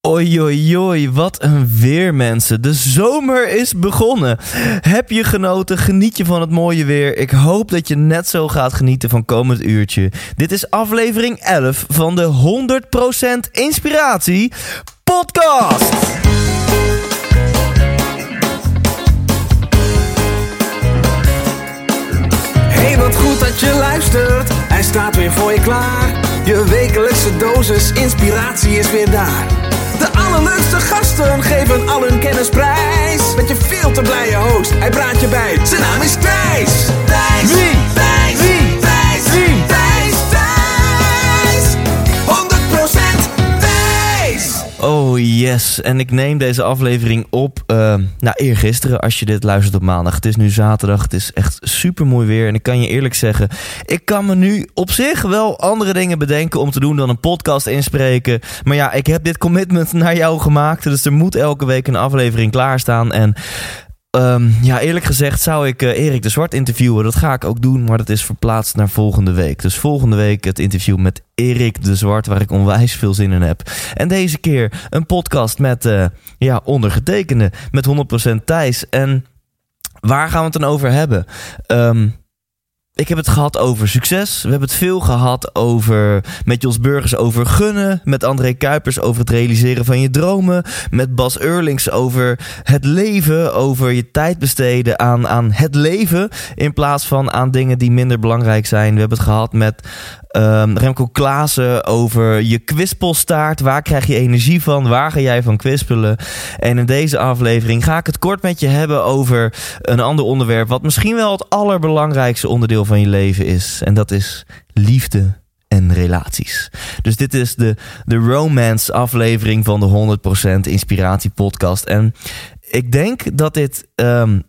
Oi, oi, oi, wat een weer mensen. De zomer is begonnen. Heb je genoten? Geniet je van het mooie weer? Ik hoop dat je net zo gaat genieten van komend uurtje. Dit is aflevering 11 van de 100% Inspiratie podcast. Hey, wat goed dat je luistert. Hij staat weer voor je klaar. Je wekelijkse dosis inspiratie is weer daar. De allerleukste gasten geven al hun kennis prijs. Met je veel te blije host, hij praat je bij. Zijn naam is Thijs. Yes, en ik neem deze aflevering op, uh, nou eergisteren als je dit luistert op maandag. Het is nu zaterdag, het is echt super mooi weer. En ik kan je eerlijk zeggen, ik kan me nu op zich wel andere dingen bedenken om te doen dan een podcast inspreken. Maar ja, ik heb dit commitment naar jou gemaakt, dus er moet elke week een aflevering klaarstaan. En Um, ja, eerlijk gezegd zou ik uh, Erik de Zwart interviewen. Dat ga ik ook doen, maar dat is verplaatst naar volgende week. Dus volgende week het interview met Erik de Zwart, waar ik onwijs veel zin in heb. En deze keer een podcast met uh, ja, ondergetekende, met 100% Thijs. En waar gaan we het dan over hebben? Um, ik heb het gehad over succes. We hebben het veel gehad over met Jos Burgers over gunnen. Met André Kuipers over het realiseren van je dromen. Met Bas Eurlings over het leven. Over je tijd besteden aan, aan het leven. In plaats van aan dingen die minder belangrijk zijn. We hebben het gehad met Um, Remco Klaassen over je kwispelstaart. Waar krijg je energie van? Waar ga jij van kwispelen? En in deze aflevering ga ik het kort met je hebben over een ander onderwerp. Wat misschien wel het allerbelangrijkste onderdeel van je leven is. En dat is liefde en relaties. Dus dit is de, de romance aflevering van de 100% Inspiratie podcast. En ik denk dat dit um,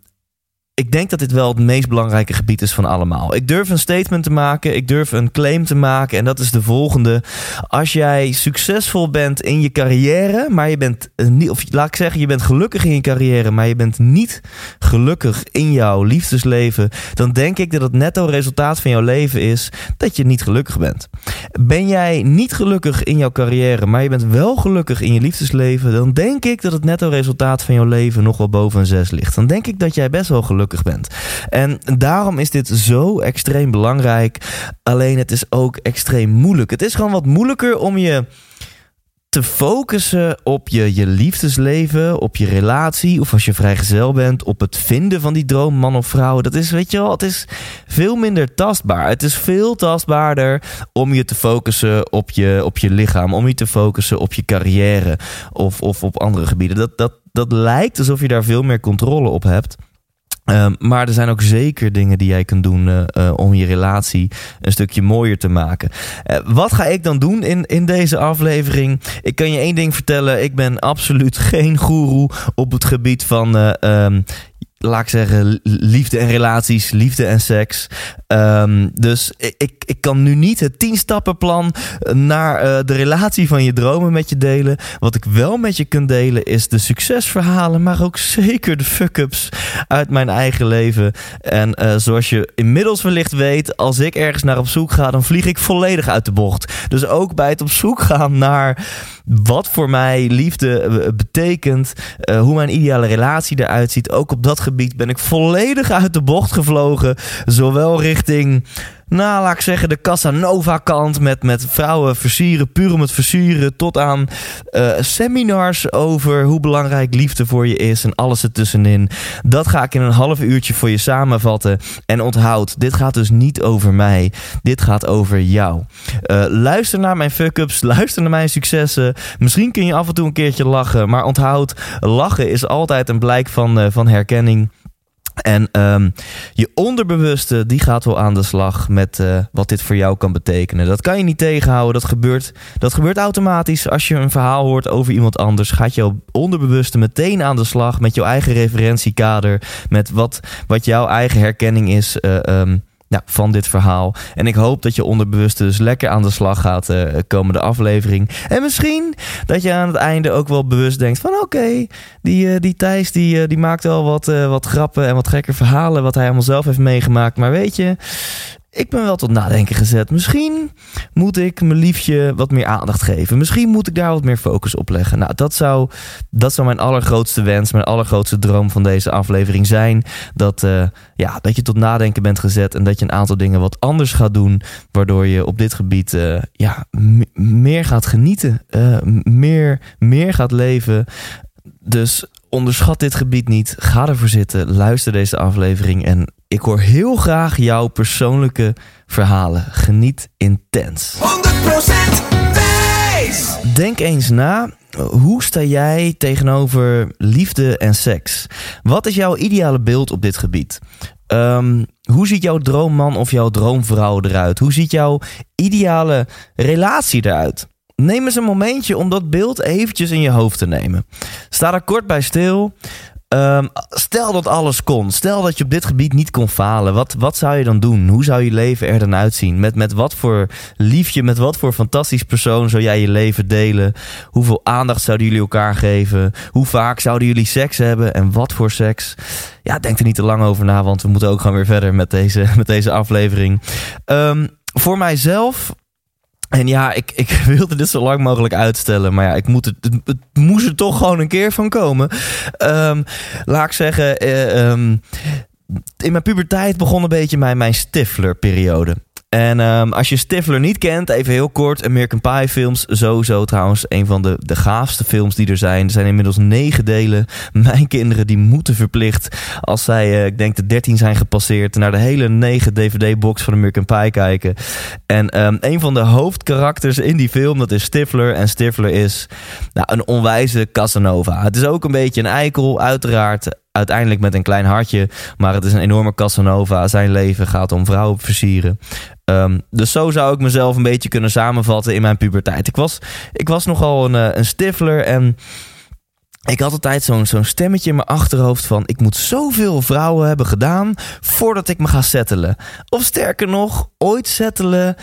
ik denk dat dit wel het meest belangrijke gebied is van allemaal. Ik durf een statement te maken, ik durf een claim te maken en dat is de volgende. Als jij succesvol bent in je carrière, maar je bent niet, of laat ik zeggen, je bent gelukkig in je carrière, maar je bent niet gelukkig in jouw liefdesleven, dan denk ik dat het netto resultaat van jouw leven is dat je niet gelukkig bent. Ben jij niet gelukkig in jouw carrière, maar je bent wel gelukkig in je liefdesleven, dan denk ik dat het netto resultaat van jouw leven nog wel boven een 6 ligt. Dan denk ik dat jij best wel gelukkig bent. En daarom is dit zo extreem belangrijk. Alleen het is ook extreem moeilijk. Het is gewoon wat moeilijker om je te focussen op je, je liefdesleven, op je relatie, of als je vrijgezel bent, op het vinden van die droomman of vrouw. Dat is, weet je wel, het is veel minder tastbaar. Het is veel tastbaarder om je te focussen op je, op je lichaam, om je te focussen op je carrière of, of op andere gebieden. Dat, dat, dat lijkt alsof je daar veel meer controle op hebt. Um, maar er zijn ook zeker dingen die jij kunt doen uh, uh, om je relatie een stukje mooier te maken. Uh, wat ga ik dan doen in, in deze aflevering? Ik kan je één ding vertellen. Ik ben absoluut geen goeroe op het gebied van um, laat ik zeggen, liefde en relaties, liefde en seks. Um, dus ik, ik kan nu niet het 10-stappenplan naar uh, de relatie van je dromen met je delen. Wat ik wel met je kan delen is de succesverhalen, maar ook zeker de fuck-ups uit mijn eigen leven. En uh, zoals je inmiddels wellicht weet, als ik ergens naar op zoek ga, dan vlieg ik volledig uit de bocht. Dus ook bij het op zoek gaan naar wat voor mij liefde betekent, uh, hoe mijn ideale relatie eruit ziet, ook op dat gebied ben ik volledig uit de bocht gevlogen. Zowel richting nou, laat ik zeggen, de Casanova-kant met, met vrouwen versieren, puur om het versieren, tot aan uh, seminars over hoe belangrijk liefde voor je is en alles ertussenin. Dat ga ik in een half uurtje voor je samenvatten. En onthoud, dit gaat dus niet over mij. Dit gaat over jou. Uh, luister naar mijn fuck-ups, luister naar mijn successen. Misschien kun je af en toe een keertje lachen, maar onthoud, lachen is altijd een blijk van, uh, van herkenning. En um, je onderbewuste die gaat wel aan de slag met uh, wat dit voor jou kan betekenen. Dat kan je niet tegenhouden. Dat gebeurt, dat gebeurt automatisch. Als je een verhaal hoort over iemand anders, gaat jouw onderbewuste meteen aan de slag met jouw eigen referentiekader. Met wat, wat jouw eigen herkenning is. Uh, um, nou, van dit verhaal. En ik hoop dat je onderbewust dus lekker aan de slag gaat uh, komende aflevering. En misschien dat je aan het einde ook wel bewust denkt van... oké, die, uh, die Thijs die, uh, die maakt wel wat, wat grappen en wat gekke verhalen... wat hij allemaal zelf heeft meegemaakt. Maar weet je, ik ben wel tot nadenken gezet. Misschien moet ik mijn liefje wat meer aandacht geven. Misschien moet ik daar wat meer focus op leggen. Nou, dat zou, dat zou mijn allergrootste wens, mijn allergrootste droom van deze aflevering zijn. Dat, uh, ja, dat je tot nadenken bent gezet en dat je een aantal dingen wat anders gaat doen. Waardoor je op dit gebied uh, ja, meer gaat genieten, uh, meer, meer gaat leven. Dus onderschat dit gebied niet. Ga ervoor zitten. Luister deze aflevering. En ik hoor heel graag jouw persoonlijke verhalen. Geniet intens. 100% wijs! Denk eens na. Hoe sta jij tegenover liefde en seks? Wat is jouw ideale beeld op dit gebied? Um, hoe ziet jouw droomman of jouw droomvrouw eruit? Hoe ziet jouw ideale relatie eruit? Neem eens een momentje om dat beeld eventjes in je hoofd te nemen. Sta er kort bij stil. Um, stel dat alles kon. Stel dat je op dit gebied niet kon falen. Wat, wat zou je dan doen? Hoe zou je leven er dan uitzien? Met, met wat voor liefje, met wat voor fantastisch persoon zou jij je leven delen? Hoeveel aandacht zouden jullie elkaar geven? Hoe vaak zouden jullie seks hebben? En wat voor seks? Ja, denk er niet te lang over na, want we moeten ook gewoon weer verder met deze, met deze aflevering. Um, voor mijzelf en ja, ik, ik wilde dit zo lang mogelijk uitstellen. Maar ja, ik moet het, het, moest er toch gewoon een keer van komen. Um, laat ik zeggen, uh, um, in mijn puberteit begon een beetje mijn, mijn Stifler-periode. En um, als je Stifler niet kent, even heel kort. American Pie films, sowieso trouwens een van de, de gaafste films die er zijn. Er zijn inmiddels negen delen. Mijn kinderen die moeten verplicht, als zij, uh, ik denk de dertien zijn gepasseerd... naar de hele negen DVD-box van American Pie kijken. En um, een van de hoofdkarakters in die film, dat is Stifler. En Stifler is nou, een onwijze Casanova. Het is ook een beetje een eikel, uiteraard uiteindelijk met een klein hartje. Maar het is een enorme Casanova. Zijn leven gaat om vrouwen versieren. Um, dus zo zou ik mezelf een beetje kunnen samenvatten in mijn puberteit. Ik was, ik was nogal een, een stifler en... Ik had altijd zo'n zo'n stemmetje in mijn achterhoofd van... ik moet zoveel vrouwen hebben gedaan voordat ik me ga settelen. Of sterker nog, ooit settelen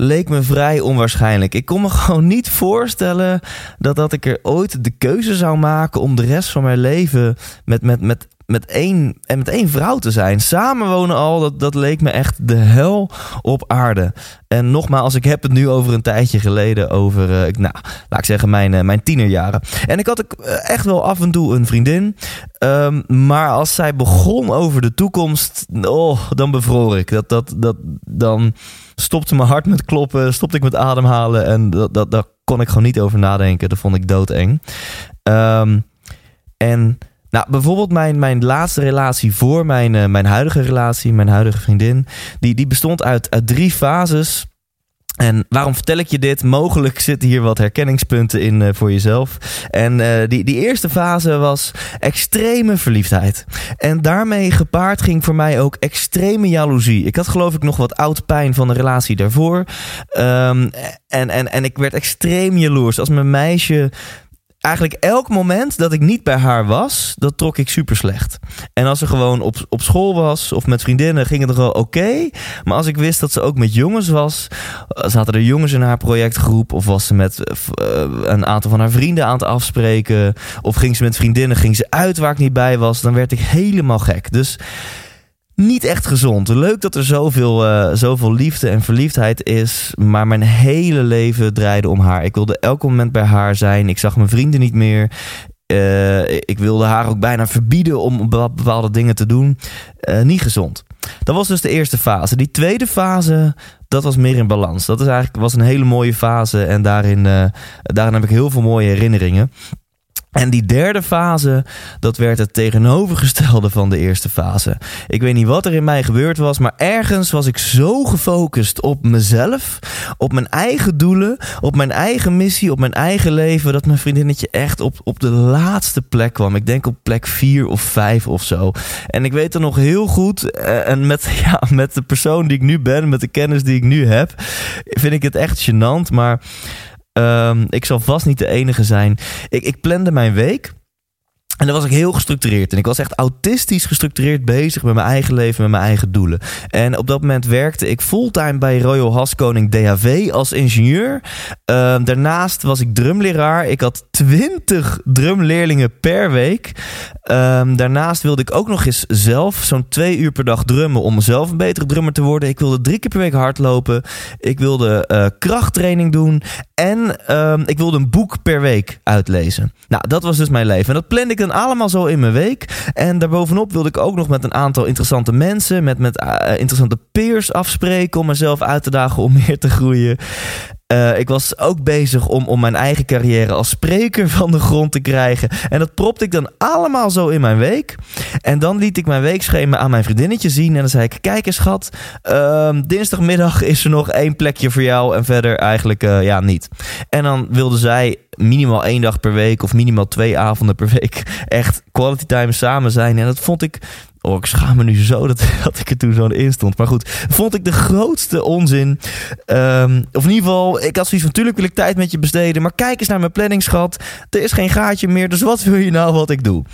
leek me vrij onwaarschijnlijk. Ik kon me gewoon niet voorstellen dat, dat ik er ooit de keuze zou maken... om de rest van mijn leven met, met, met met één, en met één vrouw te zijn. Samenwonen al, dat, dat leek me echt de hel op aarde. En nogmaals, ik heb het nu over een tijdje geleden. Over, uh, nou, laat ik zeggen, mijn, uh, mijn tienerjaren. En ik had echt wel af en toe een vriendin. Um, maar als zij begon over de toekomst, oh, dan bevroor ik. Dat, dat, dat, dan stopte mijn hart met kloppen, stopte ik met ademhalen. En dat, dat, daar kon ik gewoon niet over nadenken. Dat vond ik doodeng. Um, en nou, bijvoorbeeld mijn, mijn laatste relatie voor mijn, uh, mijn huidige relatie, mijn huidige vriendin, die, die bestond uit, uit drie fases. En waarom vertel ik je dit? Mogelijk zitten hier wat herkenningspunten in uh, voor jezelf. En uh, die, die eerste fase was extreme verliefdheid. En daarmee gepaard ging voor mij ook extreme jaloezie. Ik had geloof ik nog wat oud pijn van de relatie daarvoor. Um, en, en, en ik werd extreem jaloers. Als mijn meisje eigenlijk elk moment dat ik niet bij haar was, dat trok ik super slecht. En als ze gewoon op, op school was of met vriendinnen, ging het wel oké. Maar als ik wist dat ze ook met jongens was, zaten er jongens in haar projectgroep, of was ze met uh, een aantal van haar vrienden aan het afspreken, of ging ze met vriendinnen, ging ze uit waar ik niet bij was, dan werd ik helemaal gek. Dus niet echt gezond. Leuk dat er zoveel, uh, zoveel liefde en verliefdheid is. Maar mijn hele leven draaide om haar. Ik wilde elk moment bij haar zijn. Ik zag mijn vrienden niet meer. Uh, ik wilde haar ook bijna verbieden om bepaalde dingen te doen. Uh, niet gezond. Dat was dus de eerste fase. Die tweede fase, dat was meer in balans. Dat is eigenlijk, was een hele mooie fase en daarin, daarin heb ik heel veel mooie herinneringen. En die derde fase, dat werd het tegenovergestelde van de eerste fase. Ik weet niet wat er in mij gebeurd was, maar ergens was ik zo gefocust op mezelf, op mijn eigen doelen, op mijn eigen missie, op mijn eigen leven, dat mijn vriendinnetje echt op, op de laatste plek kwam. Ik denk op plek vier of vijf of zo. En ik weet er nog heel goed, eh, en met, ja, met de persoon die ik nu ben, met de kennis die ik nu heb, vind ik het echt gênant, maar Um, ik zal vast niet de enige zijn. Ik, ik plande mijn week. En dan was ik heel gestructureerd. En ik was echt autistisch gestructureerd bezig met mijn eigen leven, met mijn eigen doelen. En op dat moment werkte ik fulltime bij Royal Haskoning DHV als ingenieur. Uh, daarnaast was ik drumleraar. Ik had 20 drumleerlingen per week. Um, daarnaast wilde ik ook nog eens zelf zo'n twee uur per dag drummen om mezelf een betere drummer te worden. Ik wilde drie keer per week hardlopen. Ik wilde uh, krachttraining doen. En um, ik wilde een boek per week uitlezen. Nou, dat was dus mijn leven. En dat plande ik dan allemaal zo in mijn week. En daarbovenop wilde ik ook nog met een aantal interessante mensen, met, met uh, interessante peers afspreken om mezelf uit te dagen om meer te groeien. Uh, ik was ook bezig om, om mijn eigen carrière als spreker van de grond te krijgen. En dat propte ik dan allemaal zo in mijn week. En dan liet ik mijn weekschema aan mijn vriendinnetje zien. En dan zei ik: Kijk eens, schat. Uh, dinsdagmiddag is er nog één plekje voor jou. En verder eigenlijk uh, ja, niet. En dan wilde zij minimaal één dag per week. Of minimaal twee avonden per week. Echt quality time samen zijn. En dat vond ik Oh, ik schaam me nu zo dat, ik er toen zo in stond. Maar goed, vond ik de grootste onzin. Um, of in ieder geval, ik had zoiets van... natuurlijk wil ik tijd met je besteden... maar kijk eens naar mijn planningsschat. Er is geen gaatje meer, dus wat wil je nou wat ik doe?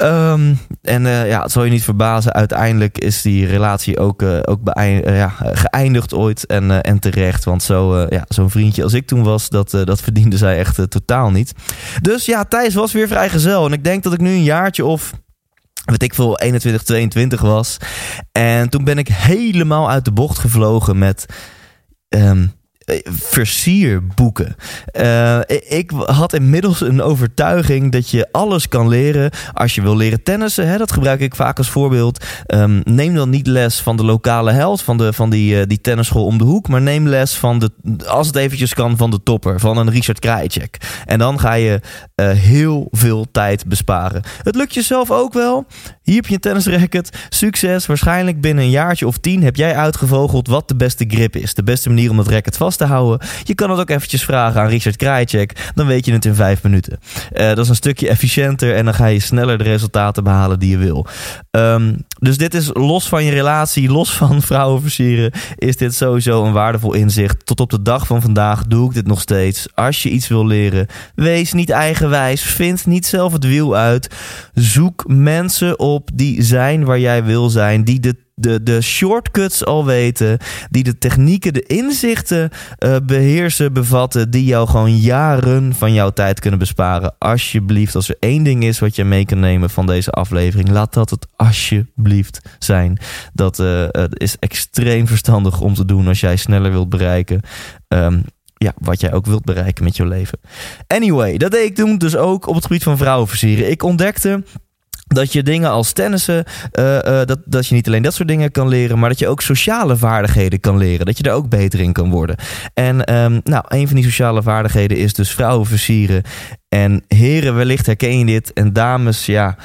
Um, en uh, ja, het zal je niet verbazen. Uiteindelijk is die relatie ook, uh, ook uh, ja, geëindigd ooit. En, en terecht. Want zo, ja, zo'n vriendje als ik toen was, dat, dat verdiende zij echt totaal niet. Dus ja, Thijs was weer vrijgezel. En ik denk dat ik nu een jaartje of wat ik veel 21, 22 was. En toen ben ik helemaal uit de bocht gevlogen met um, versierboeken. Uh, ik had inmiddels een overtuiging dat je alles kan leren als je wil leren tennissen. Hè, dat gebruik ik vaak als voorbeeld. Um, neem dan niet les van de lokale held, van, de, van die, uh, die tennisschool om de hoek. Maar neem les van de, als het eventjes kan, van de topper, van een Richard Krajicek. En dan ga je heel veel tijd besparen. Het lukt jezelf ook wel. Hier heb je een tennisracket. Succes. Waarschijnlijk binnen een jaartje of tien heb jij uitgevogeld wat de beste grip is. De beste manier om dat racket vast houden. Je kan het ook eventjes vragen aan Richard Krajicek. Dan weet je het in vijf minuten. Uh, dat is een stukje efficiënter en dan ga je sneller de resultaten behalen die je wil. Um, dus dit is los van je relatie, los van vrouwen versieren, is dit sowieso een waardevol inzicht. Tot op de dag van vandaag doe ik dit nog steeds. Als je iets wil leren, wees niet eigenwijs. Vind niet zelf het wiel uit. Zoek mensen op die zijn waar jij wil zijn, die de de, de shortcuts al weten, die de technieken, de inzichten uh, beheersen, bevatten, die jou gewoon jaren van jouw tijd kunnen besparen. Alsjeblieft, als er één ding is wat je mee kan nemen van deze aflevering, laat dat het alsjeblieft zijn. Dat uh, is extreem verstandig om te doen als jij sneller wilt bereiken. Um, ja, wat jij ook wilt bereiken met je leven. Anyway, dat deed ik toen dus ook op het gebied van vrouwen versieren. Ik ontdekte dat je dingen als tennissen, uh, uh, dat, dat je niet alleen dat soort dingen kan leren, maar dat je ook sociale vaardigheden kan leren. Dat je er ook beter in kan worden. En um, nou, een van die sociale vaardigheden is dus vrouwen versieren. En heren, wellicht herken je dit. En dames, ja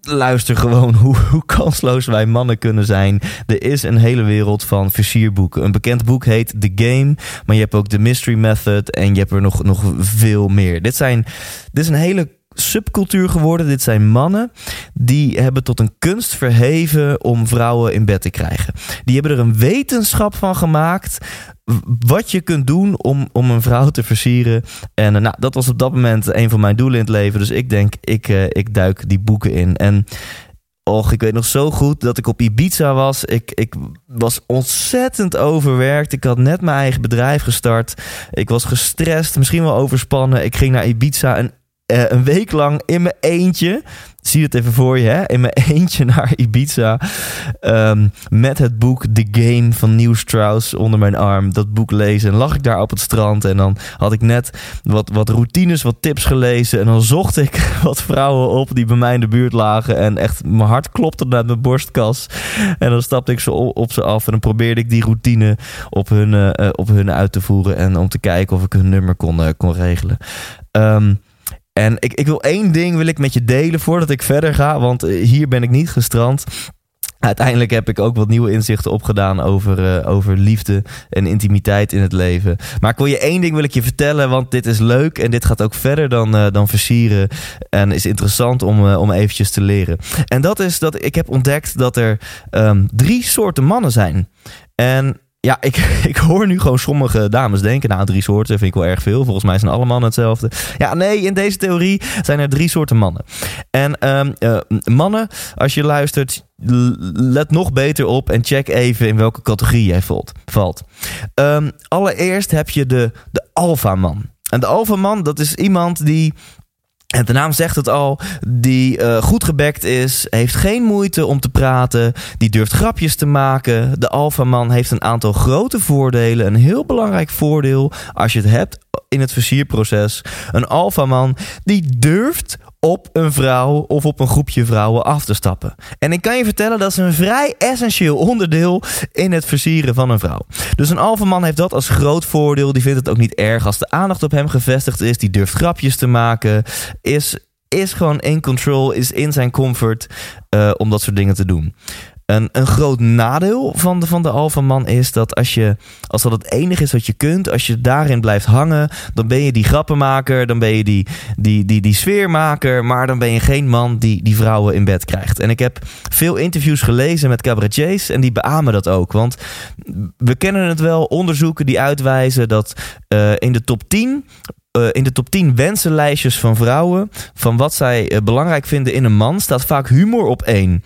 luister gewoon hoe, hoe, kansloos wij mannen kunnen zijn. Er is een hele wereld van versierboeken. Een bekend boek heet The Game, maar je hebt ook The Mystery Method en je hebt er nog, nog veel meer. Dit, zijn, dit is een hele subcultuur geworden. Dit zijn mannen die hebben tot een kunst verheven om vrouwen in bed te krijgen. Die hebben er een wetenschap van gemaakt wat je kunt doen om, om een vrouw te versieren. En uh, nou, dat was op dat moment een van mijn doelen in het leven. Dus ik denk, ik, uh, ik duik die boeken in. En Och, ik weet nog zo goed dat ik op Ibiza was. Ik, ik was ontzettend overwerkt. Ik had net mijn eigen bedrijf gestart. Ik was gestrest, misschien wel overspannen. Ik ging naar Ibiza. En eh, een week lang in mijn eentje zie het even voor je, hè? in mijn eentje naar Ibiza. Ehm, met het boek The Game van Neil Strauss onder mijn arm. Dat boek lezen. En lag ik daar op het strand. En dan had ik net wat, wat routines, wat tips gelezen. En dan zocht ik wat vrouwen op die bij mij in de buurt lagen. En echt, mijn hart klopte naar mijn borstkas. En dan stapte ik ze op, ze af. En dan probeerde ik die routine op hun, uh, op hun uit te voeren. En om te kijken of ik hun nummer kon, kon regelen. Um, en ik, ik wil één ding wil ik met je delen voordat ik verder ga. Want eh, hier ben ik niet gestrand. Uiteindelijk heb ik ook wat nieuwe inzichten opgedaan over, uh, over liefde en intimiteit in het leven. Maar ik wil je één ding wil ik je vertellen, want dit is leuk en dit gaat ook verder dan, uh, dan versieren. En is interessant om, uh, om eventjes te leren. En dat is dat ik heb ontdekt dat er um, drie soorten mannen zijn. En ja, ik, ik hoor nu gewoon sommige dames denken, nou drie soorten vind ik wel erg veel. Volgens mij zijn alle mannen hetzelfde. Ja, nee, in deze theorie zijn er drie soorten mannen. En um, uh, mannen, als je luistert, let nog beter op en check even in welke categorie jij valt. valt. Um, allereerst heb je de, de alfa-man. En de alfa-man, dat is iemand die en de naam zegt het al, die uh, goed gebekt is, heeft geen moeite om te praten, die durft grapjes te maken. De alfaman heeft een aantal grote voordelen. Een heel belangrijk voordeel als je het hebt in het versierproces. Een alfaman die durft op een vrouw of op een groepje vrouwen af te stappen. En ik kan je vertellen dat is een vrij essentieel onderdeel in het versieren van een vrouw. Dus een alfaman heeft dat als groot voordeel. Die vindt het ook niet erg als de aandacht op hem gevestigd is. Die durft grapjes te maken. Is, is gewoon in control, is in zijn comfort uh, om dat soort dingen te doen. Een, een groot nadeel van de, van de alfaman is dat als, je, als dat het enige is wat je kunt, als je daarin blijft hangen, dan ben je die grappenmaker, dan ben je die, die, die, die sfeermaker, maar dan ben je geen man die die vrouwen in bed krijgt. En ik heb veel interviews gelezen met cabaretiers en die beamen dat ook. Want we kennen het wel, onderzoeken die uitwijzen dat uh, in de top 10 uh, in de top 10 wensenlijstjes van vrouwen, van wat zij uh, belangrijk vinden in een man, staat vaak humor op één.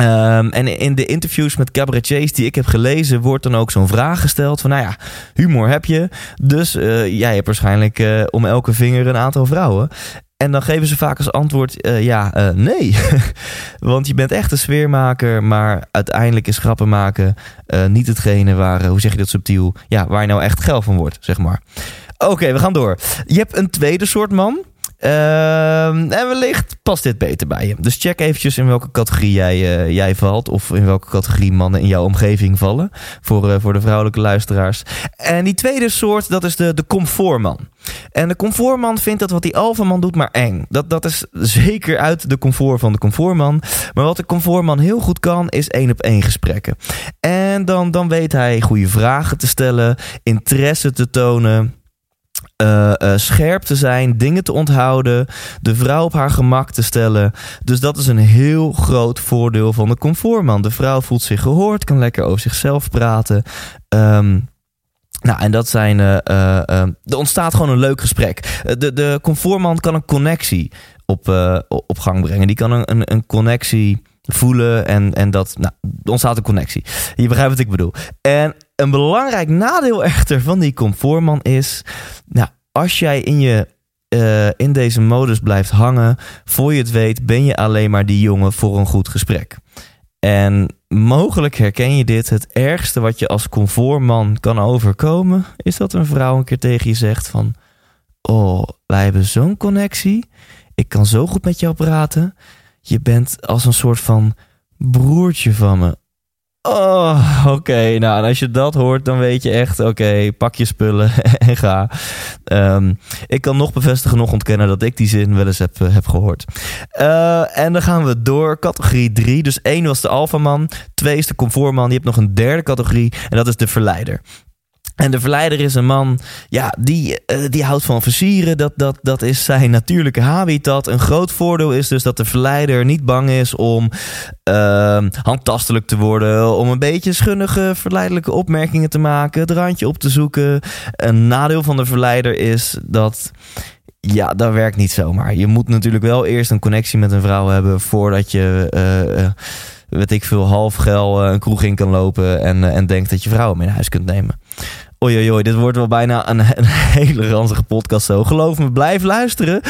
Um, en in de interviews met cabaretiers die ik heb gelezen, wordt dan ook zo'n vraag gesteld: van nou ja, humor heb je, dus uh, jij hebt waarschijnlijk uh, om elke vinger een aantal vrouwen. En dan geven ze vaak als antwoord: uh, ja, nee. Want je bent echt een sfeermaker, maar uiteindelijk is grappen maken niet hetgene waar, hoe zeg je dat subtiel, ja, waar je nou echt geil van wordt, zeg maar. Oké, we gaan door. Je hebt een tweede soort man. Uh, en wellicht past dit beter bij je. Dus check eventjes in welke categorie jij, uh, jij valt. Of in welke categorie mannen in jouw omgeving vallen. Voor, uh, voor de vrouwelijke luisteraars. En die tweede soort, dat is de, de comfortman. En de comfortman vindt dat wat die alfaman doet maar eng. Dat, dat is zeker uit de comfort van de comfortman. Maar wat de comfortman heel goed kan, is één op één gesprekken. En dan, dan weet hij goede vragen te stellen, interesse te tonen. Uh, uh, scherp te zijn, dingen te onthouden, de vrouw op haar gemak te stellen. Dus dat is een heel groot voordeel van de comfortman. De vrouw voelt zich gehoord, kan lekker over zichzelf praten. Um, nou, en dat zijn. Uh, er ontstaat gewoon een leuk gesprek. De, de comfortman kan een connectie op, op gang brengen. Die kan een, een, een connectie voelen en, en dat. Nou, ontstaat een connectie. Je begrijpt wat ik bedoel. En een belangrijk nadeel echter van die comfortman is, nou, als jij in je uh, in deze modus blijft hangen, voor je het weet, ben je alleen maar die jongen voor een goed gesprek. En mogelijk herken je dit. Het ergste wat je als comfortman kan overkomen, is dat een vrouw een keer tegen je zegt van, oh, wij hebben zo'n connectie. Ik kan zo goed met jou praten. Je bent als een soort van broertje van me. Oh, oké. Nou, en als je dat hoort, dan weet je echt, oké, pak je spullen en ga. Um, ik kan nog bevestigen, nog ontkennen dat ik die zin wel eens heb, heb gehoord. Uh, en dan gaan we door. Categorie 3. Dus één was de alfaman. Twee is de comfortman. Je hebt nog een derde categorie. En dat is de verleider. En de verleider is een man, ja, die, uh, die houdt van versieren. Dat, dat, dat is zijn natuurlijke habitat. Een groot voordeel is dus dat de verleider niet bang is om uh, handtastelijk te worden. Om een beetje schunnige, verleidelijke opmerkingen te maken. Het randje op te zoeken. Een nadeel van de verleider is dat... Ja, dat werkt niet zomaar. Je moet natuurlijk wel eerst een connectie met een vrouw hebben voordat je... Uh, uh, weet ik veel, half geil een kroeg in kan lopen en, en denkt dat je vrouw mee naar huis kunt nemen. Oei, oei, oei, dit wordt wel bijna een, hele ranzige podcast zo. Geloof me, blijf luisteren,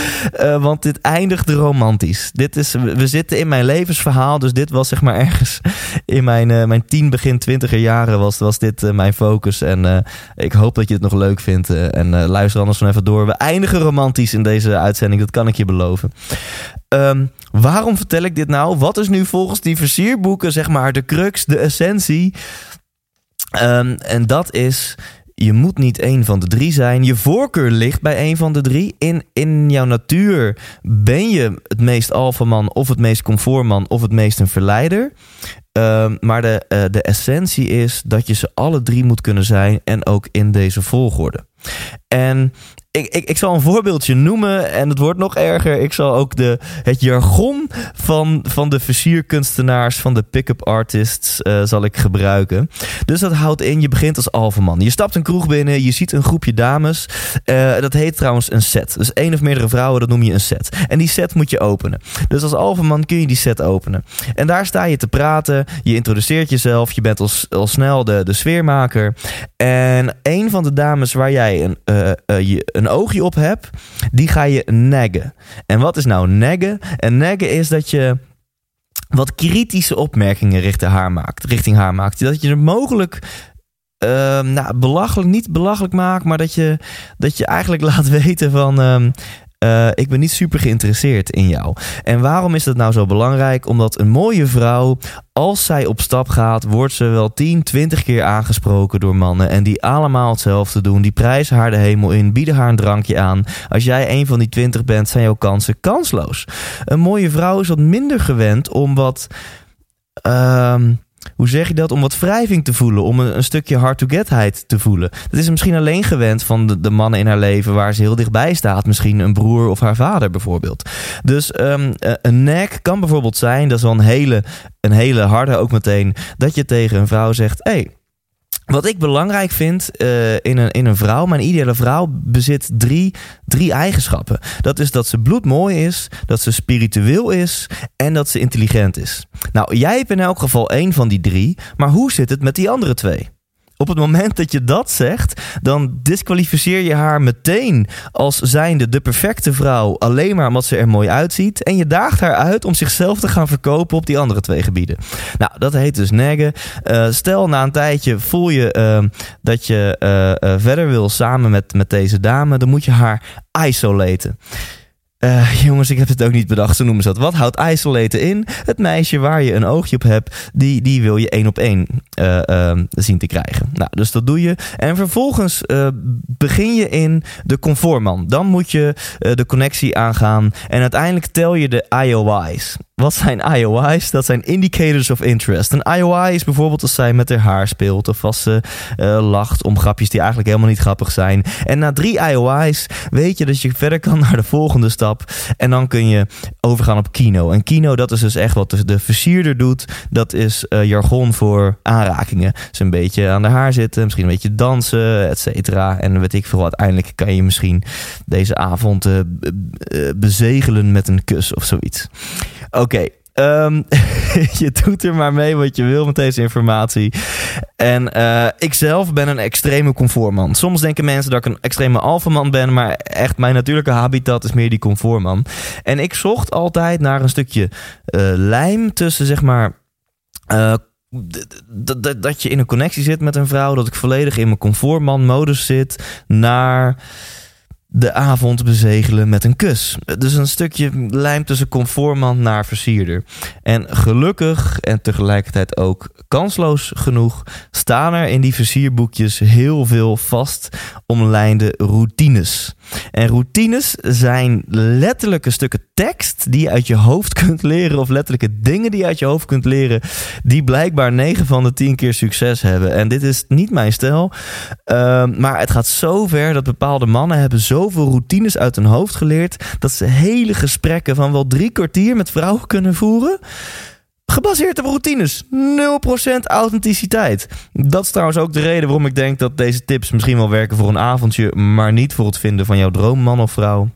uh, want dit eindigt romantisch. Dit is, we zitten in mijn levensverhaal, dus dit was zeg maar ergens in mijn, uh, mijn tien, begin twintiger jaren was, was dit uh, mijn focus. En ik hoop dat je het nog leuk vindt. en luister anders van even door. We eindigen romantisch in deze uitzending, dat kan ik je beloven. Um, waarom vertel ik dit nou? Wat is nu volgens die versierboeken zeg maar de crux, de essentie? Um, en dat is je moet niet één van de drie zijn. Je voorkeur ligt bij één van de drie. In, in jouw natuur ben je het meest alfaman of het meest comfortman of het meest een verleider. Uh, maar de, uh, de essentie is dat je ze alle drie moet kunnen zijn en ook in deze volgorde. En ik, ik, zal een voorbeeldje noemen en het wordt nog erger. Ik zal ook de, het jargon van, van de versierkunstenaars, van de pick-up artists, uh, zal ik gebruiken. Dus dat houdt in, je begint als alfaman. Je stapt een kroeg binnen, je ziet een groepje dames. Uh, dat heet trouwens een set. Dus één of meerdere vrouwen, dat noem je een set. En die set moet je openen. Dus als alfaman kun je die set openen. En daar sta je te praten, je introduceert jezelf, je bent al, al snel de, de sfeermaker. En een van de dames waar jij een, uh, je, een oogje op hebt, die ga je neggen. En wat is nou neggen? En neggen is dat je wat kritische opmerkingen richting haar maakt. Richting haar maakt. Dat je er mogelijk uh, nou, belachelijk, niet belachelijk maakt, maar dat je, dat je eigenlijk laat weten van. Uh, uh, ik ben niet super geïnteresseerd in jou. En waarom is dat nou zo belangrijk? Omdat een mooie vrouw, als zij op stap gaat, wordt ze wel 10, 20 keer aangesproken door mannen. En die allemaal hetzelfde doen. Die prijzen haar de hemel in, bieden haar een drankje aan. Als jij een van die 20 bent, zijn jouw kansen kansloos. Een mooie vrouw is wat minder gewend om wat. Uh, hoe zeg je dat? Om wat wrijving te voelen. Om een, stukje hard-to-getheid te voelen. Dat is misschien alleen gewend van de, de, mannen in haar leven waar ze heel dichtbij staat. Misschien een broer of haar vader bijvoorbeeld. Dus um, een nek kan bijvoorbeeld zijn, dat is wel een hele, een hele harde ook meteen, dat je tegen een vrouw zegt: hey, wat ik belangrijk vind uh, in, een, in een vrouw, mijn ideale vrouw bezit drie, drie eigenschappen. Dat is dat ze bloedmooi is, dat ze spiritueel is en dat ze intelligent is. Nou, jij hebt in elk geval één van die drie, maar hoe zit het met die andere twee? Op het moment dat je dat zegt, dan disqualificeer je haar meteen als zijnde de perfecte vrouw, alleen maar omdat ze er mooi uitziet. En je daagt haar uit om zichzelf te gaan verkopen op die andere twee gebieden. Nou, dat heet dus neggen. Uh, stel na een tijdje voel je uh, dat je uh, verder wil samen met, met deze dame, dan moet je haar isolaten. Uh, jongens, ik heb het ook niet bedacht, zo noemen ze dat. Wat houdt isolaten in? Het meisje waar je een oogje op hebt, die, die wil je één op één uh, uh, zien te krijgen. Nou, dus dat doe je. En vervolgens begin je in de comfortman. Dan moet je de connectie aangaan. En uiteindelijk tel je de IOI's. Wat zijn IOI's? Dat zijn indicators of interest. Een IOI is bijvoorbeeld als zij met haar haar speelt of als ze uh, lacht om grapjes die eigenlijk helemaal niet grappig zijn. En na drie IOI's weet je dat je verder kan naar de volgende stap. En dan kun je overgaan op kino. En kino, dat is dus echt wat de, de versierder doet. Dat is uh, jargon voor aanrakingen. Dus een beetje aan de haar zitten, misschien een beetje dansen, et cetera. En weet ik veel, uiteindelijk kan je misschien deze avond uh, bezegelen met een kus of zoiets. Oké, okay, um, je doet er maar mee wat je wil met deze informatie. En uh, ik zelf ben een extreme comfortman. Soms denken mensen dat ik een extreme alfaman ben, maar echt mijn natuurlijke habitat is meer die comfortman. En ik zocht altijd naar een stukje uh, lijm tussen zeg maar. Uh, dat je in een connectie zit met een vrouw, dat ik volledig in mijn comfortman-modus zit, naar de avond bezegelen met een kus. Dus een stukje lijm tussen comfortman naar versierder. En gelukkig en tegelijkertijd ook kansloos genoeg staan er in die versierboekjes heel veel vast omlijnde routines. En routines zijn letterlijke stukken tekst die je uit je hoofd kunt leren, of letterlijke dingen die je uit je hoofd kunt leren, die blijkbaar 9 van de 10 keer succes hebben. En dit is niet mijn stijl, uh, maar het gaat zo ver dat bepaalde mannen hebben zoveel routines uit hun hoofd geleerd dat ze hele gesprekken van wel drie kwartier met vrouwen kunnen voeren. Gebaseerd op routines. 0% authenticiteit. Dat is trouwens ook de reden waarom ik denk dat deze tips misschien wel werken voor een avondje, maar niet voor het vinden van jouw droomman of vrouw.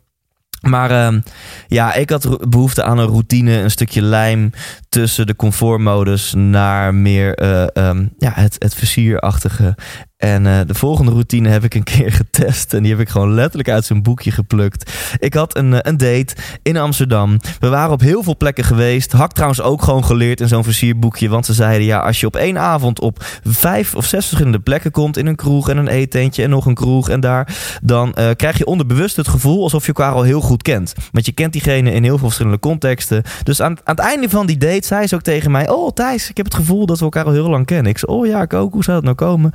Maar uh, ja, ik had behoefte aan een routine, een stukje lijm tussen de comfortmodus naar meer uh, um, ja, het, het versierachtige. En uh, de volgende routine heb ik een keer getest. En die heb ik gewoon letterlijk uit zijn boekje geplukt. Ik had een, een date in Amsterdam. We waren op heel veel plekken geweest. Had trouwens ook gewoon geleerd in zo'n versierboekje. Want ze zeiden ja, als je op één avond op vijf of zes verschillende plekken komt. In een kroeg en een eetentje en nog een kroeg en daar. Dan uh, krijg je onderbewust het gevoel alsof je elkaar al heel goed kent. Want je kent diegene in heel veel verschillende contexten. Dus aan, aan het einde van die date zei ze ook tegen mij: Oh, Thijs, ik heb het gevoel dat we elkaar al heel lang kennen. Ik zei: Oh ja, ik ook. Hoe zou dat nou komen?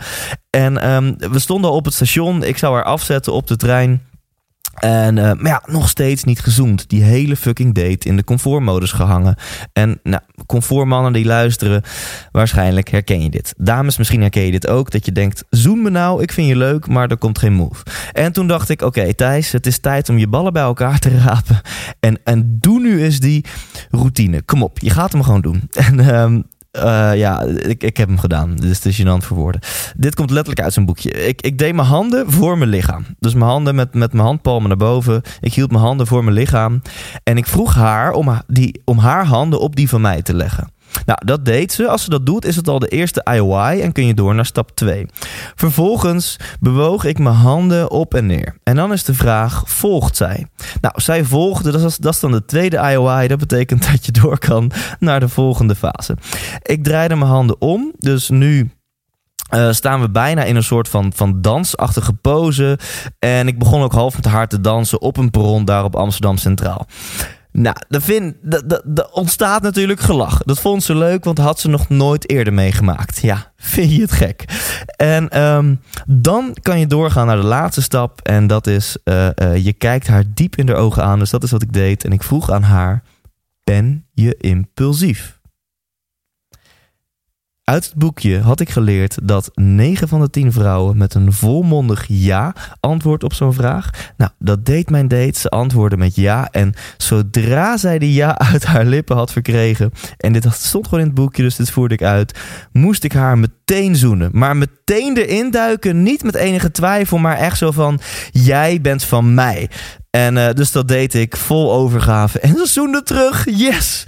En um, we stonden op het station. Ik zou haar afzetten op de trein. En, uh, maar ja, nog steeds niet gezoomd. Die hele fucking date in de comfortmodus gehangen. En nou, comfortmannen die luisteren, waarschijnlijk herken je dit. Dames, misschien herken je dit ook. Dat je denkt, zoom me nou, ik vind je leuk, maar er komt geen move. En toen dacht ik, oké Thijs, het is tijd om je ballen bij elkaar te rapen. En, en doe nu eens die routine. Kom op, je gaat hem gewoon doen. En um, uh, ja, ik, ik heb hem gedaan. Dit is te gênant voor woorden. Dit komt letterlijk uit zijn boekje. Ik, ik deed mijn handen voor mijn lichaam. Dus mijn handen met, met mijn handpalmen naar boven. Ik hield mijn handen voor mijn lichaam. En ik vroeg haar om, die, om haar handen op die van mij te leggen. Nou, dat deed ze. Als ze dat doet, is het al de eerste IOI en kun je door naar stap 2. Vervolgens bewoog ik mijn handen op en neer. En dan is de vraag: volgt zij? Nou, zij volgde, dat is, dan de tweede IOI. Dat betekent dat je door kan naar de volgende fase. Ik draaide mijn handen om, dus nu uh, staan we bijna in een soort van, van dansachtige pose. En ik begon ook half met haar te dansen op een perron daar op Amsterdam Centraal. Nou, er vind, ontstaat natuurlijk gelach. Dat vond ze leuk, want had ze nog nooit eerder meegemaakt. Ja, vind je het gek? En um, dan kan je doorgaan naar de laatste stap. En dat is, uh, uh, je kijkt haar diep in de ogen aan. Dus dat is wat ik deed. En ik vroeg aan haar, ben je impulsief? Uit het boekje had ik geleerd dat 9 van de 10 vrouwen met een volmondig ja antwoord op zo'n vraag. Nou, dat deed mijn date. Ze antwoordde met ja. En zodra zij die ja uit haar lippen had verkregen, en dit stond gewoon in het boekje, dus dit voerde ik uit, moest ik haar meteen zoenen. Maar meteen erin duiken, niet met enige twijfel, maar echt zo van: jij bent van mij. En uh, dus dat deed ik vol overgave. En ze zoende terug. Yes!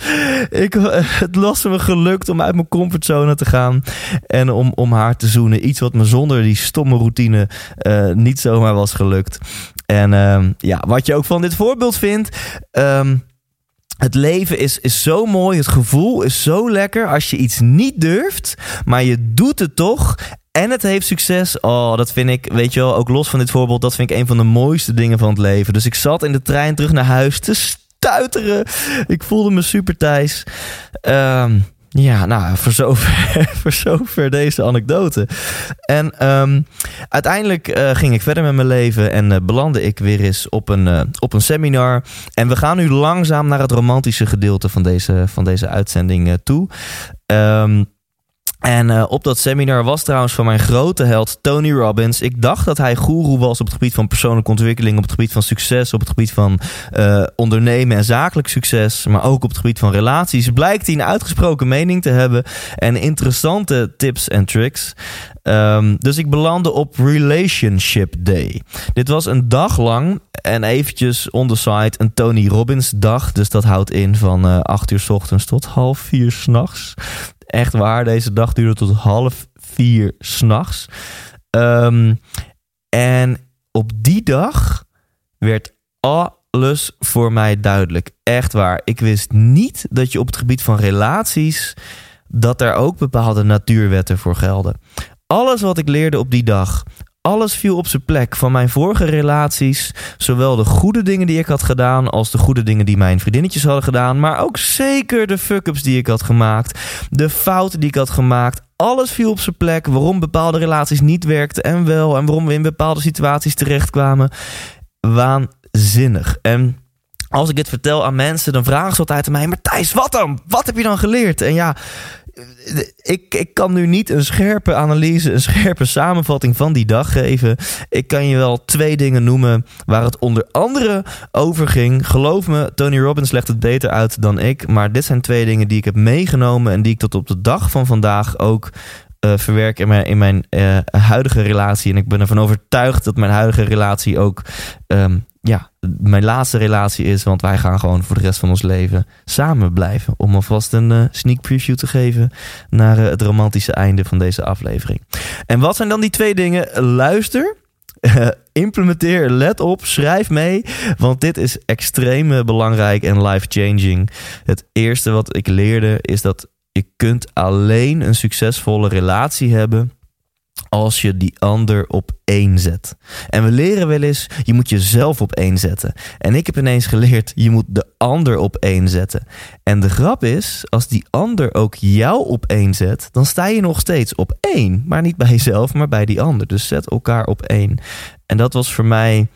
Ik, uh, het was me gelukt om uit mijn comfortzone te gaan. En om, om haar te zoenen. Iets wat me zonder die stomme routine uh, niet zomaar was gelukt. En ehm, ja, wat je ook van dit voorbeeld vindt. Um, het leven is, is zo mooi, het gevoel is zo lekker als je iets niet durft, maar je doet het toch. En het heeft succes. Oh, dat vind ik, weet je wel, ook los van dit voorbeeld, dat vind ik een van de mooiste dingen van het leven. Dus ik zat in de trein terug naar huis te stuiteren. Ik voelde me super Thijs. Um, ja, nou, voor zover, voor zover deze anekdote. En um, uiteindelijk uh, ging ik verder met mijn leven en uh, belandde ik weer eens op een, uh, op een seminar. En we gaan nu langzaam naar het romantische gedeelte van deze, van deze uitzending toe. Um, en uh, op dat seminar was trouwens van mijn grote held Tony Robbins. Ik dacht dat hij guru was op het gebied van persoonlijke ontwikkeling, op het gebied van succes, op het gebied van uh, ondernemen en zakelijk succes, maar ook op het gebied van relaties. Blijkt hij een uitgesproken mening te hebben en interessante tips en tricks. Um, dus ik belandde op Relationship Day. Dit was een dag lang en eventjes on the side een Tony Robbins dag. Dus dat houdt in van uh, 8 uur s ochtends tot half vier s'nachts. Echt waar, deze dag duurde tot half vier s'nachts. Um, en op die dag werd alles voor mij duidelijk. Echt waar. Ik wist niet dat je op het gebied van relaties. dat er ook bepaalde natuurwetten voor gelden. Alles wat ik leerde op die dag, alles viel op zijn plek. Van mijn vorige relaties, zowel de goede dingen die ik had gedaan als de goede dingen die mijn vriendinnetjes hadden gedaan, maar ook zeker de fuck-ups die ik had gemaakt, de fouten die ik had gemaakt. Alles viel op zijn plek. Waarom bepaalde relaties niet werkten en wel, en waarom we in bepaalde situaties terechtkwamen. Waanzinnig. En als ik dit vertel aan mensen, dan vragen ze altijd aan mij: Maar Thijs, wat dan? Wat heb je dan geleerd? En ja, ik, ik kan nu niet een scherpe analyse, een scherpe samenvatting van die dag geven. Ik kan je wel twee dingen noemen waar het onder andere over ging. Geloof me, Tony Robbins legt het beter uit dan ik. Maar dit zijn twee dingen die ik heb meegenomen en die ik tot op de dag van vandaag ook uh, verwerk in mijn, in mijn uh, huidige relatie. En ik ben ervan overtuigd dat mijn huidige relatie ook um, ja, mijn laatste relatie is. Want wij gaan gewoon voor de rest van ons leven samen blijven. Om alvast een uh, sneak preview te geven naar uh, het romantische einde van deze aflevering. En wat zijn dan die twee dingen? Luister. implementeer, let op, schrijf mee. Want dit is extreem belangrijk en life-changing. Het eerste wat ik leerde is dat je kunt alleen een succesvolle relatie hebben als je die ander op één zet. En we leren wel eens, je moet jezelf op één zetten. En ik heb ineens geleerd, je moet de ander op één zetten. En de grap is, als die ander ook jou op één zet, dan sta je nog steeds op één. Maar niet bij jezelf, maar bij die ander. Dus zet elkaar op één. En dat was voor mij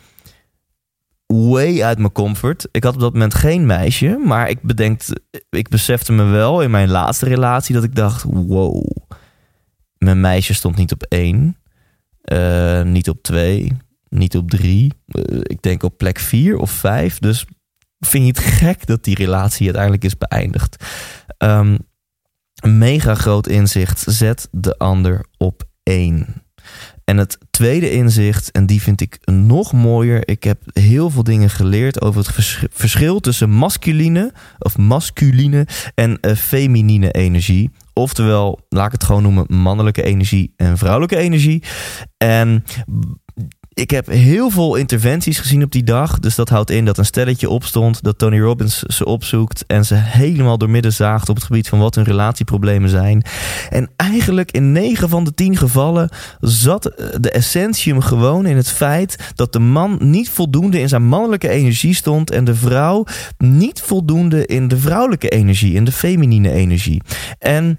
way uit mijn comfort. Ik had op dat moment geen meisje, maar ik bedenk, ik besefte me wel in mijn laatste relatie dat ik dacht, wow mijn meisje stond niet op één, uh, niet op twee, niet op drie. Uh, ik denk op plek vier of vijf. Dus vind je het gek dat die relatie uiteindelijk is beëindigd? Een mega groot inzicht. Zet de ander op één. En het tweede inzicht, en die vind ik nog mooier. Ik heb heel veel dingen geleerd over het verschil tussen masculine of masculine en uh, feminine energie. Oftewel, laat ik het gewoon noemen, mannelijke energie en vrouwelijke energie. En ik heb heel veel interventies gezien op die dag. Dus dat houdt in dat een stelletje opstond, dat Tony Robbins ze opzoekt en ze helemaal doormidden zaagt op het gebied van wat hun relatieproblemen zijn. En eigenlijk in 9 van de 10 gevallen zat de essentium gewoon in het feit dat de man niet voldoende in zijn mannelijke energie stond en de vrouw niet voldoende in de vrouwelijke energie, in de feminine energie. En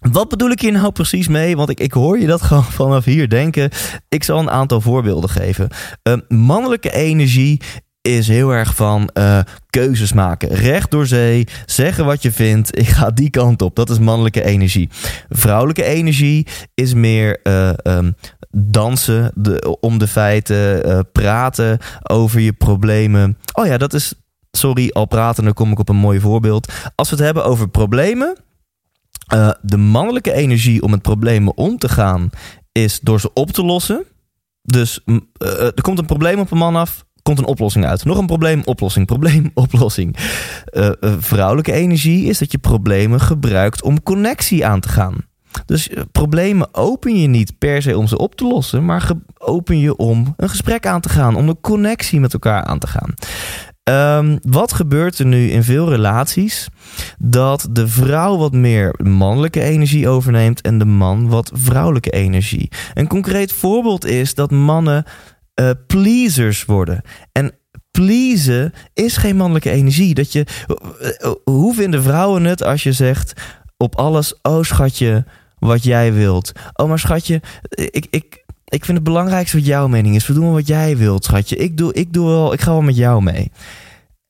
wat bedoel ik hier nou precies mee? Want ik, ik hoor je dat gewoon vanaf hier denken. Ik zal een aantal voorbeelden geven. Uh, mannelijke energie is heel erg van uh, keuzes maken. Recht door zee, zeggen wat je vindt. Ik ga die kant op. Dat is mannelijke energie. Vrouwelijke energie is meer uh, um, dansen de, om de feiten, uh, praten over je problemen. Oh ja, dat is. Sorry, al praten, dan kom ik op een mooi voorbeeld. Als we het hebben over problemen uh, de mannelijke energie om met problemen om te gaan is door ze op te lossen. Dus uh, er komt een probleem op een man af, komt een oplossing uit. Nog een probleem, oplossing, probleem, oplossing. Uh, vrouwelijke energie is dat je problemen gebruikt om connectie aan te gaan. Dus problemen open je niet per se om ze op te lossen, maar open je om een gesprek aan te gaan, om een connectie met elkaar aan te gaan. Um, wat gebeurt er nu in veel relaties? Dat de vrouw wat meer mannelijke energie overneemt en de man wat vrouwelijke energie. Een concreet voorbeeld is dat mannen uh, pleasers worden. En pleasen is geen mannelijke energie. Dat je, uh, hoe vinden vrouwen het als je zegt op alles, oh schatje, wat jij wilt. Oh maar schatje, ik, ik, ik vind het belangrijkste wat jouw mening is. We doen wat jij wilt, schatje. Ik, doe, ik, doe wel, ik ga wel met jou mee.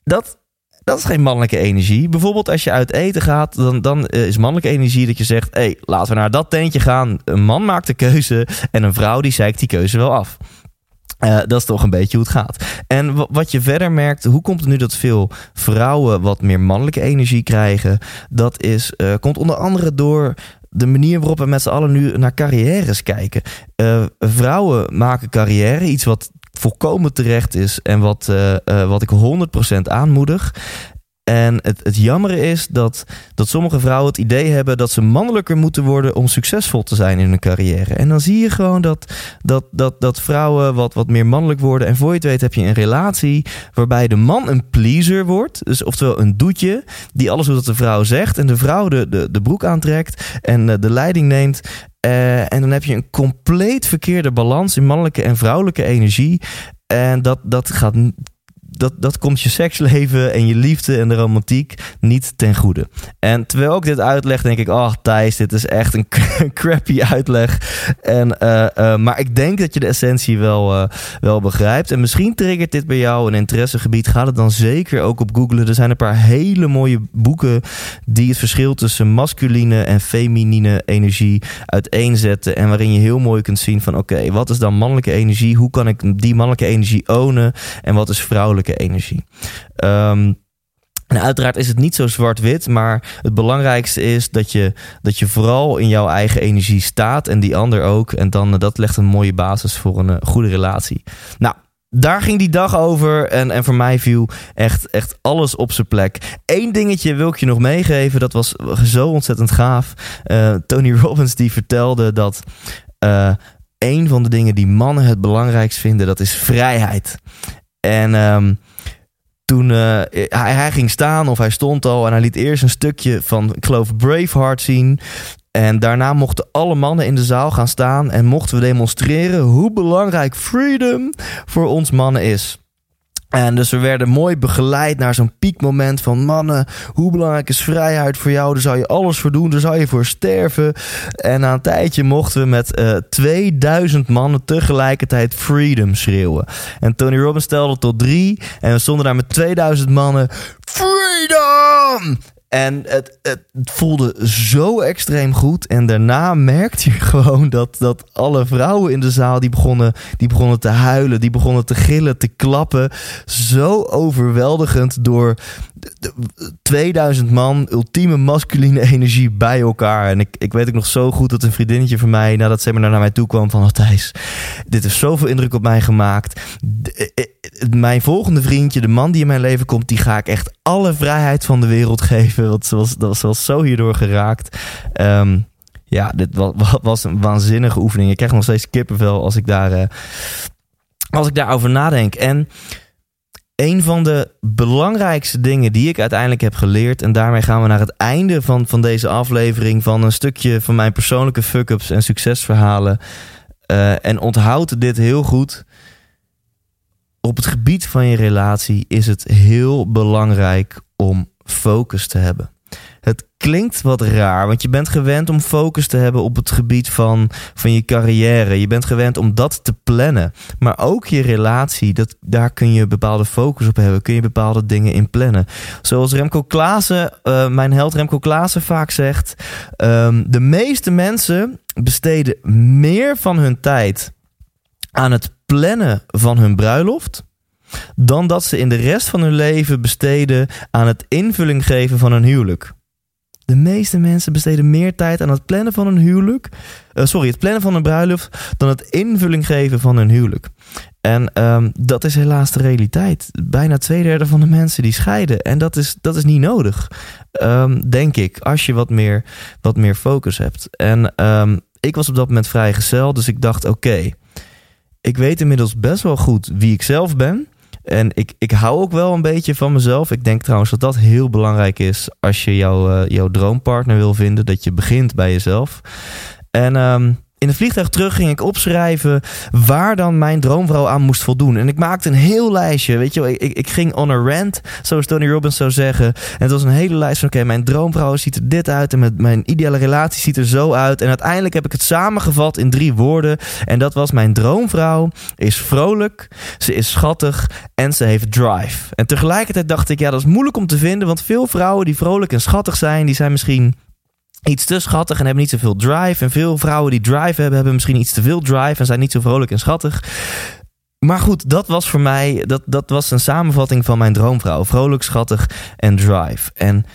Dat, dat is geen mannelijke energie. Bijvoorbeeld als je uit eten gaat, dan, dan eh, is mannelijke energie dat je zegt... hé, hey, laten we naar dat tentje gaan. Een man maakt de keuze en een vrouw die zeikt die keuze wel af. Uh, dat is toch een beetje hoe het gaat. En wat je verder merkt, hoe komt het nu dat veel vrouwen wat meer mannelijke energie krijgen? Dat is, uh, komt onder andere door de manier waarop we met z'n allen nu naar carrières kijken. Uh, vrouwen maken carrière, iets wat volkomen terecht is en wat, wat ik 100% aanmoedig. En het, het jammere is dat, dat sommige vrouwen het idee hebben dat ze mannelijker moeten worden om succesvol te zijn in hun carrière. En dan zie je gewoon dat, dat, dat, dat vrouwen wat, wat meer mannelijk worden. En voor je het weet heb je een relatie waarbij de man een pleaser wordt. Dus oftewel een doetje die alles doet wat de vrouw zegt. En de vrouw de, de, de broek aantrekt en de leiding neemt. Uh, en dan heb je een compleet verkeerde balans in mannelijke en vrouwelijke energie. En dat, dat gaat dat, dat komt je seksleven en je liefde en de romantiek niet ten goede. En terwijl ik dit uitleg, denk ik: Oh, Thijs, dit is echt een crappy uitleg. En, uh, uh, maar ik denk dat je de essentie wel, uh, wel begrijpt. En misschien triggert dit bij jou een interessegebied. Ga het dan zeker ook op googlen. Er zijn een paar hele mooie boeken die het verschil tussen masculine en feminine energie uiteenzetten. En waarin je heel mooi kunt zien: van oké, wat is dan mannelijke energie? Hoe kan ik die mannelijke energie ownen? En wat is vrouwelijke energie. Um, en uiteraard is het niet zo zwart-wit, maar het belangrijkste is dat je, dat je vooral in jouw eigen energie staat en die ander ook. En dan dat legt een mooie basis voor een uh, goede relatie. Nou, daar ging die dag over en, en voor mij viel echt, echt alles op zijn plek. Eén dingetje wil ik je nog meegeven, dat was zo ontzettend gaaf. Uh, Tony Robbins die vertelde dat een van de dingen die mannen het belangrijkst vinden, dat is vrijheid. En um, toen uh, hij, hij, ging staan of hij stond al en hij liet eerst een stukje van, ik geloof, Braveheart zien. En daarna mochten alle mannen in de zaal gaan staan en mochten we demonstreren hoe belangrijk freedom voor ons mannen is. En dus we werden mooi begeleid naar zo'n piekmoment van mannen, hoe belangrijk is vrijheid voor jou? Daar zou je alles voor doen, daar zou je voor sterven. En na een tijdje mochten we met uh, 2000 mannen tegelijkertijd freedom schreeuwen. En Tony Robbins stelde tot drie en we stonden daar met 2000 mannen, freedom! En het, het voelde zo extreem goed. En daarna merkte je gewoon dat, dat alle vrouwen in de zaal... Die begonnen, die begonnen te huilen, die begonnen te gillen, te klappen. Zo overweldigend door 2000 man, ultieme masculine energie bij elkaar. En ik, ik weet ook nog zo goed dat een vriendinnetje van mij... nadat ze naar mij toe kwam van... Oh Thijs, dit heeft zoveel indruk op mij gemaakt. Eh, eh, mijn volgende vriendje, de man die in mijn leven komt... die ga ik echt alle vrijheid van de wereld geven. Want ze was, dat was zo hierdoor geraakt. Um, ja, dit was, was, een waanzinnige oefening. Ik krijg nog steeds kippenvel als ik, daar, uh, als ik daarover nadenk. En een van de belangrijkste dingen die ik uiteindelijk heb geleerd... en daarmee gaan we naar het einde van, van deze aflevering... van een stukje van mijn persoonlijke fuck-ups en succesverhalen. Uh, en onthoud dit heel goed op het gebied van je relatie is het heel belangrijk om focus te hebben. Het klinkt wat raar, want je bent gewend om focus te hebben op het gebied van, van je carrière. Je bent gewend om dat te plannen. Maar ook je relatie, dat, daar kun je bepaalde focus op hebben. Kun je bepaalde dingen in plannen. Zoals Remco Klaassen, uh, mijn held Remco Klaassen vaak zegt... Um, de meeste mensen besteden meer van hun tijd aan het plannen van hun bruiloft dan dat ze in de rest van hun leven besteden aan het invulling geven van een huwelijk. De meeste mensen besteden meer tijd aan het plannen van een huwelijk. Uh, sorry, het plannen van een bruiloft. dan het invulling geven van een huwelijk. En um, dat is helaas de realiteit. Bijna twee derde van de mensen die scheiden. En dat is, dat is niet nodig. Um, denk ik. Als je wat meer, wat meer focus hebt. En um, ik was op dat moment vrijgezel. Dus ik dacht: oké. Ik weet inmiddels best wel goed wie ik zelf ben. En ik, ik hou ook wel een beetje van mezelf. Ik denk trouwens dat dat heel belangrijk is als je jouw, uh, jouw droompartner wil vinden. Dat je begint bij jezelf. En um, in het vliegtuig terug ging ik opschrijven waar dan mijn droomvrouw aan moest voldoen. En ik maakte een heel lijstje. Weet je, ik, ik ging on a rant, zoals Tony Robbins zou zeggen. En het was een hele lijst van: oké, mijn droomvrouw ziet er dit uit. En met mijn ideale relatie ziet er zo uit. En uiteindelijk heb ik het samengevat in drie woorden. En dat was: Mijn droomvrouw is vrolijk, ze is schattig en ze heeft drive. En tegelijkertijd dacht ik: ja, dat is moeilijk om te vinden. Want veel vrouwen die vrolijk en schattig zijn, die zijn misschien iets te schattig en hebben niet zoveel drive. En veel vrouwen die drive hebben, hebben misschien iets te veel drive en zijn niet zo vrolijk en schattig. Maar goed, dat was voor mij, dat, dat was een samenvatting van mijn droomvrouw. Vrolijk, schattig en drive. En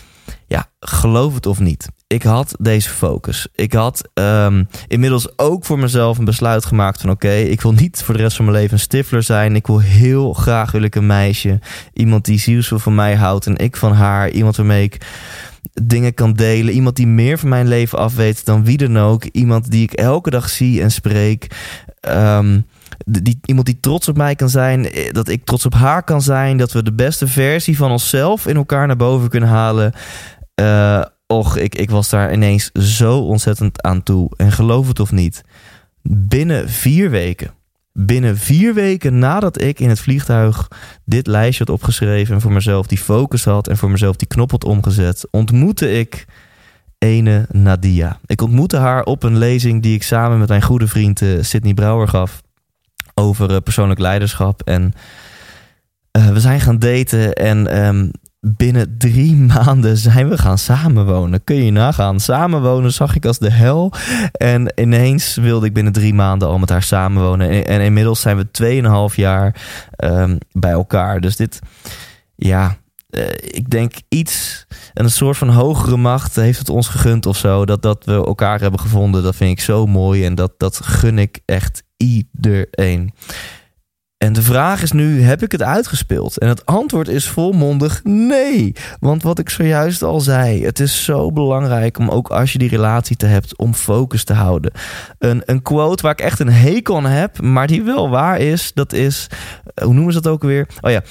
ja, geloof het of niet. Ik had deze focus. Ik had um, inmiddels ook voor mezelf een besluit gemaakt van oké, ik wil niet voor de rest van mijn leven een stifler zijn. Ik wil heel graag wil ik een meisje. Iemand die zielsveel van mij houdt en ik van haar. Iemand waarmee ik dingen kan delen. Iemand die meer van mijn leven af weet dan wie dan ook. Iemand die ik elke dag zie en spreek. Um, die, iemand die trots op mij kan zijn. Eh, dat ik trots op haar kan zijn. Dat we de beste versie van onszelf in elkaar naar boven kunnen halen. Uh, och, ik, ik was daar ineens zo ontzettend aan toe. En geloof het of niet. Binnen vier weken binnen vier weken nadat ik in het vliegtuig dit lijstje had opgeschreven en voor mezelf die focus had en voor mezelf die knop had omgezet, ontmoette ik ene Nadia. Ik ontmoette haar op een lezing die ik samen met mijn goede vriend uh, Sidney Brouwer gaf over uh, persoonlijk leiderschap. En uh, we zijn gaan daten en um, binnen drie maanden zijn we gaan samenwonen. Kun je nagaan. Samenwonen zag ik als de hel. En ineens wilde ik binnen drie maanden al met haar samenwonen. En, inmiddels zijn we tweeënhalf jaar um, bij elkaar. Dus dit, ja, uh, ik denk iets, een soort van hogere macht heeft het ons gegund of zo. Dat, dat we elkaar hebben gevonden. Dat vind ik zo mooi. En dat, dat gun ik echt iedereen. En de vraag is nu, heb ik het uitgespeeld? En het antwoord is volmondig nee. Want wat ik zojuist al zei, het is zo belangrijk om ook als je die relatie te hebt, om focus te houden. Een, een quote waar ik echt een hekel aan heb, maar die wel waar is, dat is, hoe noemen ze dat ook weer? Oh ja,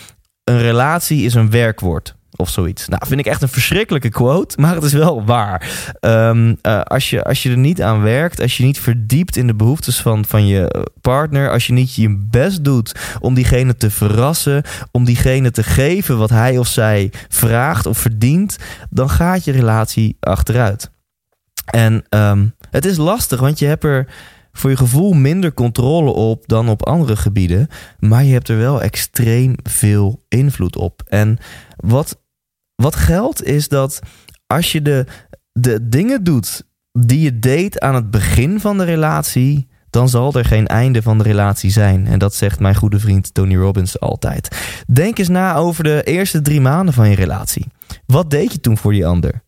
een relatie is een werkwoord. Of zoiets. Nou, vind ik echt een verschrikkelijke quote, maar het is wel waar. Um, uh, als, je, als je er niet aan werkt, als je niet verdiept in de behoeftes van, van je partner, als je niet je best doet om diegene te verrassen, om diegene te geven wat hij of zij vraagt of verdient, dan gaat je relatie achteruit. En um, het is lastig, want je hebt er voor je gevoel minder controle op dan op andere gebieden. Maar je hebt er wel extreem veel invloed op. En wat wat geldt is dat als je de, de dingen doet die je deed aan het begin van de relatie, dan zal er geen einde van de relatie zijn. En dat zegt mijn goede vriend Tony Robbins altijd. Denk eens na over de eerste drie maanden van je relatie. Wat deed je toen voor die ander?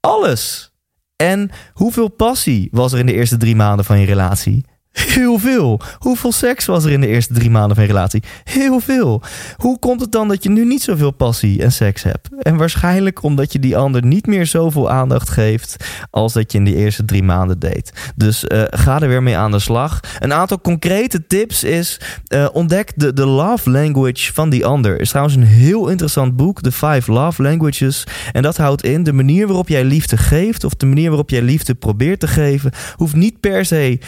Alles. En hoeveel passie was er in de eerste drie maanden van je relatie? Heel veel. Hoeveel seks was er in de eerste drie maanden van je relatie? Heel veel. Hoe komt het dan dat je nu niet zoveel passie en seks hebt? En waarschijnlijk omdat je die ander niet meer zoveel aandacht geeft als dat je in die eerste drie maanden deed. Dus uh, ga er weer mee aan de slag. Een aantal concrete tips is uh, ontdek de, de love language van die ander. Er is trouwens een heel interessant boek, The Five Love Languages. En dat houdt in de manier waarop jij liefde geeft of de manier waarop jij liefde probeert te geven, hoeft niet per se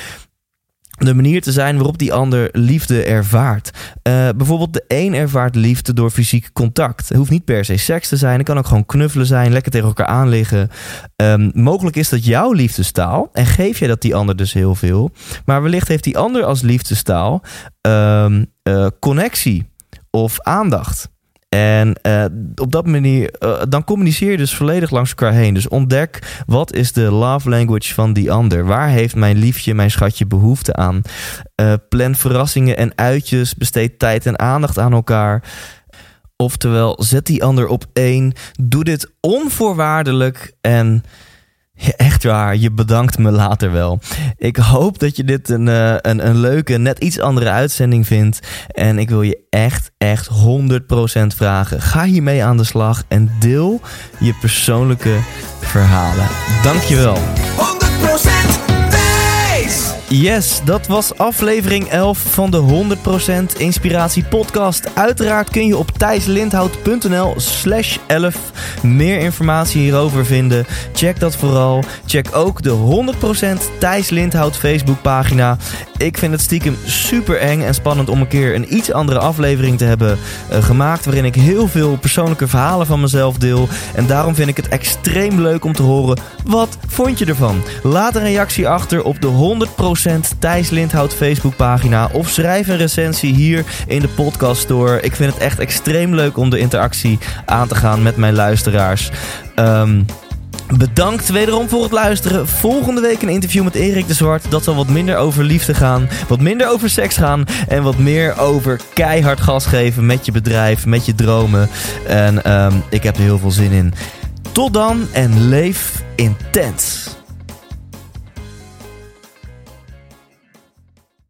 de manier te zijn waarop die ander liefde ervaart. Uh, bijvoorbeeld de een ervaart liefde door fysiek contact. Het hoeft niet per se seks te zijn. Het kan ook gewoon knuffelen zijn, lekker tegen elkaar aanliggen. Um, mogelijk is dat jouw liefdestaal en geef jij dat die ander dus heel veel. Maar wellicht heeft die ander als liefdestaal um, uh, connectie of aandacht. En uh, op dat manier, uh, dan communiceer je dus volledig langs elkaar heen. Dus ontdek wat is de love language van die ander. Waar heeft mijn liefje, mijn schatje behoefte aan? Uh, plan verrassingen en uitjes. Besteed tijd en aandacht aan elkaar. Oftewel, zet die ander op één. Doe dit onvoorwaardelijk en Echt waar, je bedankt me later wel. Ik hoop dat je dit een, uh, een, een leuke, net iets andere uitzending vindt. En ik wil je echt, echt 100% vragen. Ga hiermee aan de slag en deel je persoonlijke verhalen. Dankjewel. 100% Yes, dat was aflevering 11 van de 100% Inspiratie Podcast. Uiteraard kun je op thijslindhout.nl slash 11 meer informatie hierover vinden. Check dat vooral. Check ook de 100% Thijs Lindhout Facebookpagina. Ik vind het stiekem super eng en spannend om een keer een iets andere aflevering te hebben uh, gemaakt. Waarin ik heel veel persoonlijke verhalen van mezelf deel. En daarom vind ik het extreem leuk om te horen. Wat vond je ervan? Laat een reactie achter op de 100% Thijs Lindhout Facebookpagina. Of schrijf een recensie hier in de podcast store. Ik vind het echt extreem leuk om de interactie aan te gaan met mijn luisteraars. Um, Bedankt wederom voor het luisteren. Volgende week een interview met Erik de Zwart. Dat zal wat minder over liefde gaan, wat minder over seks gaan en wat meer over keihard gas geven met je bedrijf, met je dromen. En um, ik heb er heel veel zin in. Tot dan en leef intens.